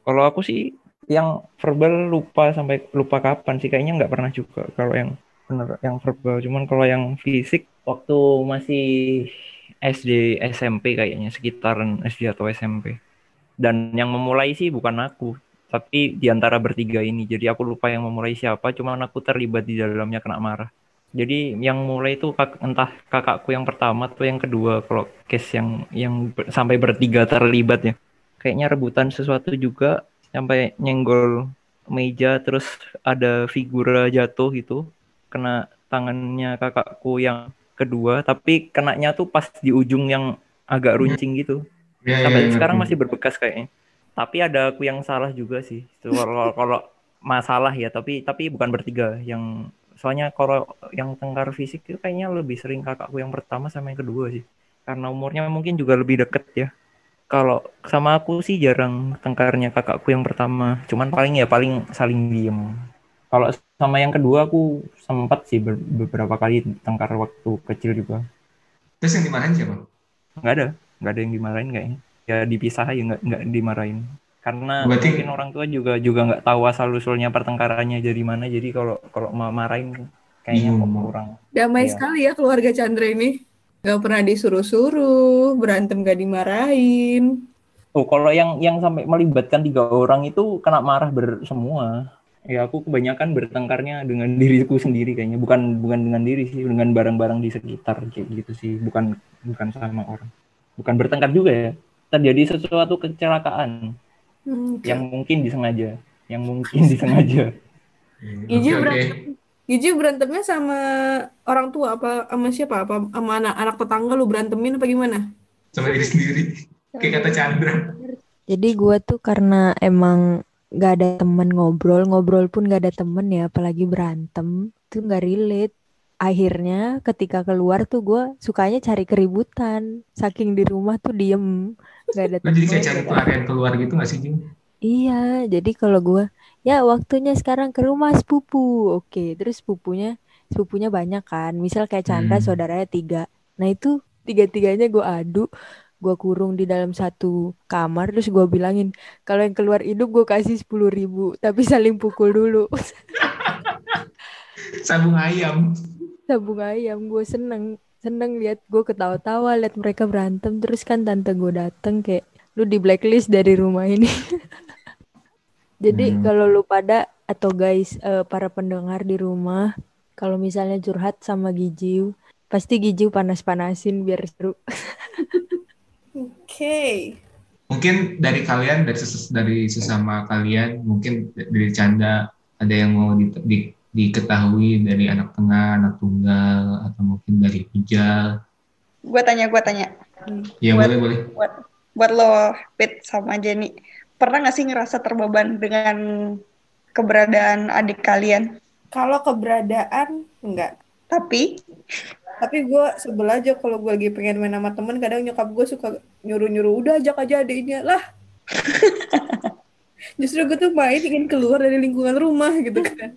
Kalau aku sih yang verbal lupa sampai lupa kapan sih? Kayaknya nggak pernah juga kalau yang bener yang verbal. Cuman kalau yang fisik waktu masih SD SMP kayaknya sekitaran SD atau SMP dan yang memulai sih bukan aku tapi di antara bertiga ini. Jadi aku lupa yang memulai siapa cuman aku terlibat di dalamnya kena marah. Jadi yang mulai itu entah kakakku yang pertama atau yang kedua kalau case yang yang sampai bertiga terlibat ya. Kayaknya rebutan sesuatu juga sampai nyenggol meja terus ada figura jatuh gitu. Kena tangannya kakakku yang kedua tapi kenanya tuh pas di ujung yang agak runcing gitu. Ya, ya, sampai ya, sekarang ngerti. masih berbekas kayaknya. Tapi ada aku yang salah juga sih. Kalau kalau masalah ya tapi tapi bukan bertiga. Yang soalnya kalau yang tengkar fisik itu kayaknya lebih sering kakakku yang pertama sama yang kedua sih. Karena umurnya mungkin juga lebih deket ya kalau sama aku sih jarang tengkarnya kakakku yang pertama cuman paling ya paling saling diem kalau sama yang kedua aku sempat sih ber- beberapa kali tengkar waktu kecil juga Terus yang dimarahin siapa? nggak ada nggak ada yang dimarahin kayaknya ya dipisah aja nggak nggak dimarahin karena Berarti- mungkin orang tua juga juga nggak tahu asal usulnya pertengkarannya jadi mana jadi kalau kalau marahin kayaknya Bingung. kurang Damai Iya. sekali ya keluarga Chandra ini. Gak pernah disuruh-suruh, berantem gak dimarahin. oh kalau yang yang sampai melibatkan tiga orang itu kena marah bersemua ya aku kebanyakan bertengkarnya dengan diriku sendiri kayaknya. Bukan bukan dengan diri sih dengan barang-barang di sekitar kayak gitu sih. Bukan bukan sama orang. Bukan bertengkar juga ya. Terjadi sesuatu kecelakaan. Hmm, yang mungkin disengaja. Yang mungkin disengaja. Oke. berantem. Gigi berantemnya sama orang tua apa sama siapa? Apa sama anak anak tetangga lu berantemin apa gimana? Sama diri sendiri. Kayak kata Chandra. Jadi gue tuh karena emang gak ada temen ngobrol, ngobrol pun gak ada temen ya, apalagi berantem, tuh gak relate. Akhirnya ketika keluar tuh gue sukanya cari keributan, saking di rumah tuh diem, gak ada Lo jadi kayak temen. cari pelarian keluar gitu gak sih, Jing? Iya, jadi kalau gue ya waktunya sekarang ke rumah sepupu, oke, terus sepupunya sepupunya banyak kan, misal kayak Chandra Hmm. saudaranya tiga, nah itu tiga-tiganya gue adu, gue kurung di dalam satu kamar, terus gue bilangin kalau yang keluar hidup gue kasih sepuluh ribu, tapi saling pukul dulu, Sabung ayam. sabung ayam, gue seneng seneng lihat gue ketawa-tawa lihat mereka berantem, terus kan tante gue dateng kayak lu di blacklist dari rumah ini. Jadi Hmm. kalau lu pada atau guys eh, para pendengar di rumah, kalau misalnya curhat sama Gijiu, pasti Gijiu panas-panasin biar seru. Oke. Mungkin dari kalian, dari, ses- dari sesama kalian, mungkin dari Canda, ada yang mau di, di- diketahui dari anak tengah, anak tunggal, atau mungkin dari Hijal. gue tanya gue tanya Ya Buat- boleh, boleh. buat buat lo Pit sama Jenny pernah nggak sih ngerasa terbeban dengan keberadaan adik kalian Kalau keberadaan enggak. tapi Tapi gue sebel aja kalau gue lagi pengen main sama temen, kadang nyokap gue suka nyuruh-nyuruh, udah ajak aja adiknya. Lah, justru gue tuh main ingin keluar dari lingkungan rumah gitu kan.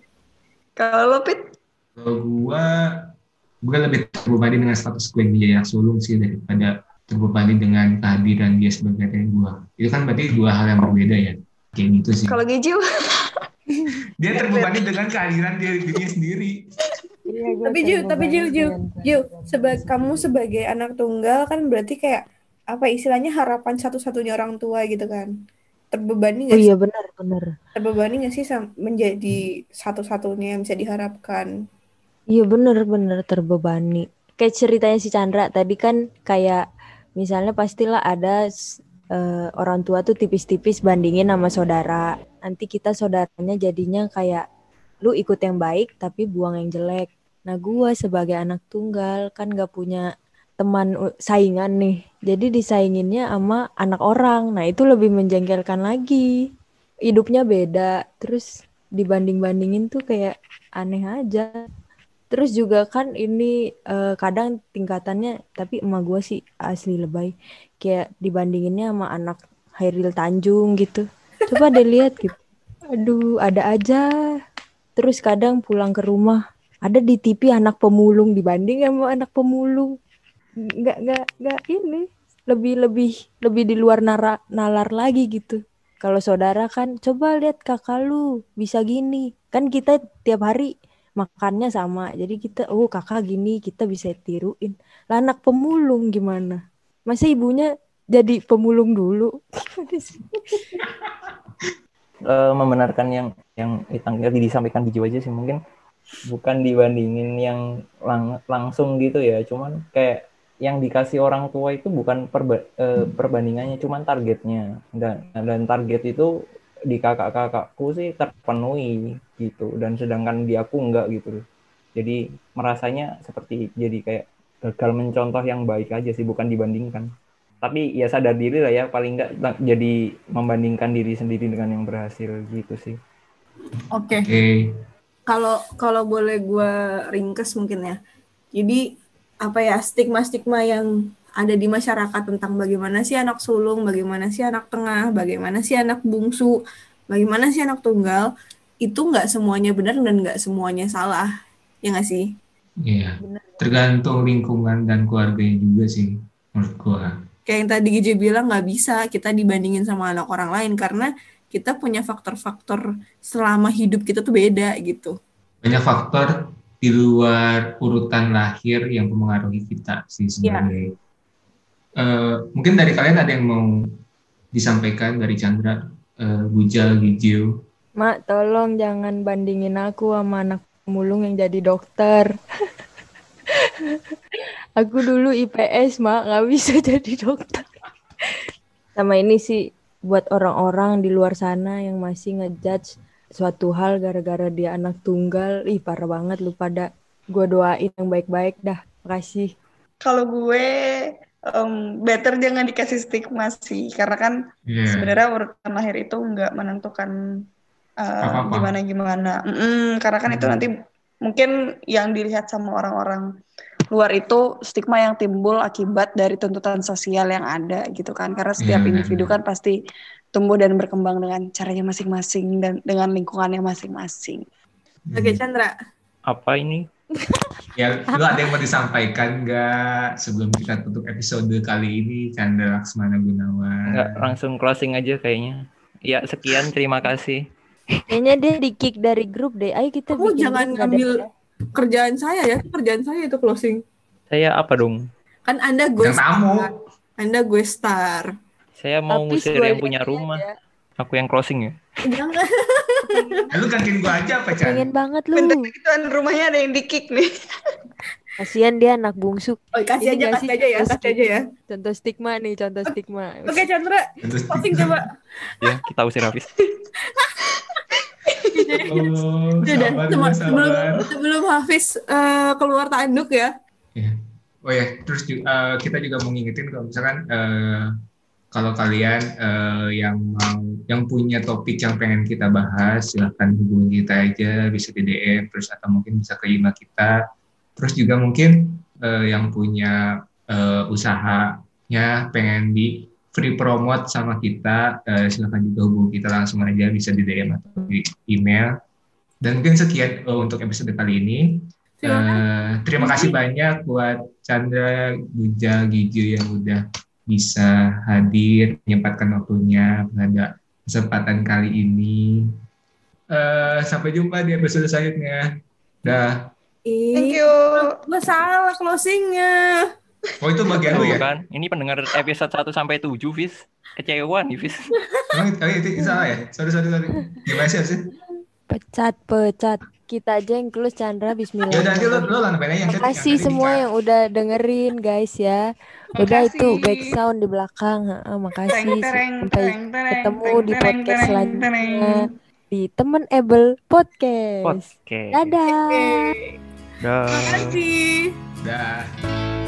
kalau lo Pit Kalau gua, gua lebih terbebani dengan status gue dia yang sulung sih daripada terbebani dengan kehadiran dia sebagai adik gua. Itu kan berarti dua hal yang berbeda ya. Kayak gitu sih. kalau Gijiu Dia terbebani dengan kehadiran dia dirinya sendiri. tapi Jiu, tapi Jiu, Jiu, Jiu, sebagai kamu sebagai anak tunggal kan berarti kayak apa istilahnya harapan satu-satunya orang tua gitu kan. Terbebani Oh nggak sih? iya benar benar. Terbebani nggak sih menjadi satu-satunya yang bisa diharapkan? Iya benar-benar terbebani. Kayak ceritanya si Chandra tadi kan kayak misalnya pastilah ada eh, orang tua tuh tipis-tipis bandingin sama saudara. Nanti kita saudaranya jadinya kayak lu ikut yang baik tapi buang yang jelek. Nah gua sebagai anak tunggal kan gak punya teman saingan nih. Jadi disainginnya sama anak orang. Nah itu lebih menjengkelkan lagi. Hidupnya beda. Terus dibanding-bandingin tuh kayak aneh aja. Terus juga kan ini eh, kadang tingkatannya, tapi emak gue sih asli lebay. Kayak dibandinginnya sama anak Hairil Tanjung gitu. Coba deh lihat gitu. Aduh, ada aja. Terus kadang pulang ke rumah ada di TV anak pemulung dibanding sama anak pemulung. Nggak nggak nggak ini lebih lebih lebih di luar nara, nalar lagi gitu. Kalau saudara kan coba lihat kakak lu bisa gini. Kan kita tiap hari makannya sama. Jadi kita oh kakak gini kita bisa tiruin. Lah anak pemulung gimana? Masa ibunya jadi pemulung dulu? Eh, membenarkan yang yang tadi disampaikan Biju aja sih mungkin bukan dibandingin yang lang- langsung gitu ya cuman kayak yang dikasih orang tua itu bukan perba- eh, perbandingannya cuman targetnya dan dan target itu di kakak-kakakku sih terpenuhi gitu dan sedangkan di aku enggak gitu jadi merasanya seperti jadi kayak gagal mencontoh yang baik aja sih bukan dibandingkan tapi ya sadar diri lah ya paling enggak jadi membandingkan diri sendiri dengan yang berhasil gitu sih Oke. Oke. kalau kalau boleh gue ringkes mungkin ya. Jadi apa ya stigma-stigma yang ada di masyarakat tentang bagaimana sih anak sulung, bagaimana sih anak tengah, bagaimana sih anak bungsu, bagaimana sih anak tunggal, itu nggak semuanya benar dan nggak semuanya salah, ya nggak sih? Iya. Tergantung lingkungan dan keluarganya juga sih menurut gua. Kayak yang tadi Giji bilang nggak bisa kita dibandingin sama anak orang lain karena kita punya faktor-faktor selama hidup kita tuh beda gitu. Banyak faktor di luar urutan lahir yang mempengaruhi kita sih sebenarnya. Eh, mungkin dari kalian ada yang mau disampaikan dari Chandra, eh, Bujal, Gijil. Mak, tolong jangan bandingin aku sama anak pemulung yang jadi dokter. aku dulu IPS, Mak, nggak bisa jadi dokter. Sama ini sih buat orang-orang di luar sana yang masih ngejudge suatu hal gara-gara dia anak tunggal. Ih, parah banget lu pada. Gue doain yang baik-baik dah. Makasih. Kalau gue em, better jangan dikasih stigma sih, karena kan Iya. sebenarnya urutan lahir itu nggak menentukan Apa-apa. gimana gimana. Mm-mm, karena kan itu Hmm. nanti mungkin yang dilihat sama orang-orang luar itu stigma yang timbul akibat dari tuntutan sosial yang ada gitu kan. Karena setiap Iya, individu benar. kan pasti tumbuh dan berkembang dengan caranya masing-masing dan dengan lingkungannya masing-masing. Oke Chandra, apa ini Ya, lu ada yang mau disampaikan nggak sebelum kita tutup episode kali ini, Chandra Laksmana Gunawan? nggak langsung closing aja kayaknya ya sekian terima kasih Kayaknya dia di kick dari grup deh. Ayo kita kamu bikin jangan ngambil kerjaan saya ya, kerjaan saya itu closing. saya apa dong Kan Anda gue tamu. Anda gue star. saya mau Tapi ngusir yang punya rumah aku yang closing ya Jangan. Lu gantiin gua aja apa, Chan? Pengen banget lu. Bentar lagi tuan rumahnya ada yang di kick nih. Kasihan dia anak bungsu. Oh, kasih Ini aja, kasih sih aja ya, kasih aja ya. Contoh stigma nih, contoh stigma. Oke Chandra, Terus, closing coba. ya kita usir Hafiz oh, Ya udah, sabar, sebelum sebelum Hafiz eh, keluar tanduk ya. Ya. Oh ya, terus eh, kita juga mau ngingetin kalau misalkan eh, kalau kalian eh, yang mau yang punya topik yang pengen kita bahas, silahkan hubungi kita aja, bisa di DM, terus atau mungkin bisa ke email kita. Terus juga mungkin eh, yang punya eh, usahanya pengen di free promote sama kita, eh, silahkan juga hubungi kita langsung aja, bisa di DM atau di email. Dan mungkin sekian eh, untuk episode kali ini. Eh, terima kasih banyak buat Chandra, Buja, Gijo yang udah bisa hadir, menyempatkan waktunya pada kesempatan kali ini. Eh, sampai jumpa di episode selanjutnya. Dah. Thank you. gue salah closingnya. Oh itu bagian lu ya? kan ini pendengar episode 1 sampai 7 Fis kecewa nih Fis Emang itu, oh, itu, itu salah ya? Sorry, sorry, sorry. Gimana sih? Pecat, pecat. Kita aja yang close Chandra Bismillah. Ya udah nanti lo lo lah namanya yang Makasih yang tadi semua yang udah dengerin guys ya. Udah Makasih. itu back sound di belakang. Heeh, makasih. Tereng, tereng, Sampai tereng, tereng, ketemu tereng, di podcast tereng, selanjutnya tereng. di Temen Able Podcast. Oke Dadah. Oke. Dah. Terima kasih. Dah.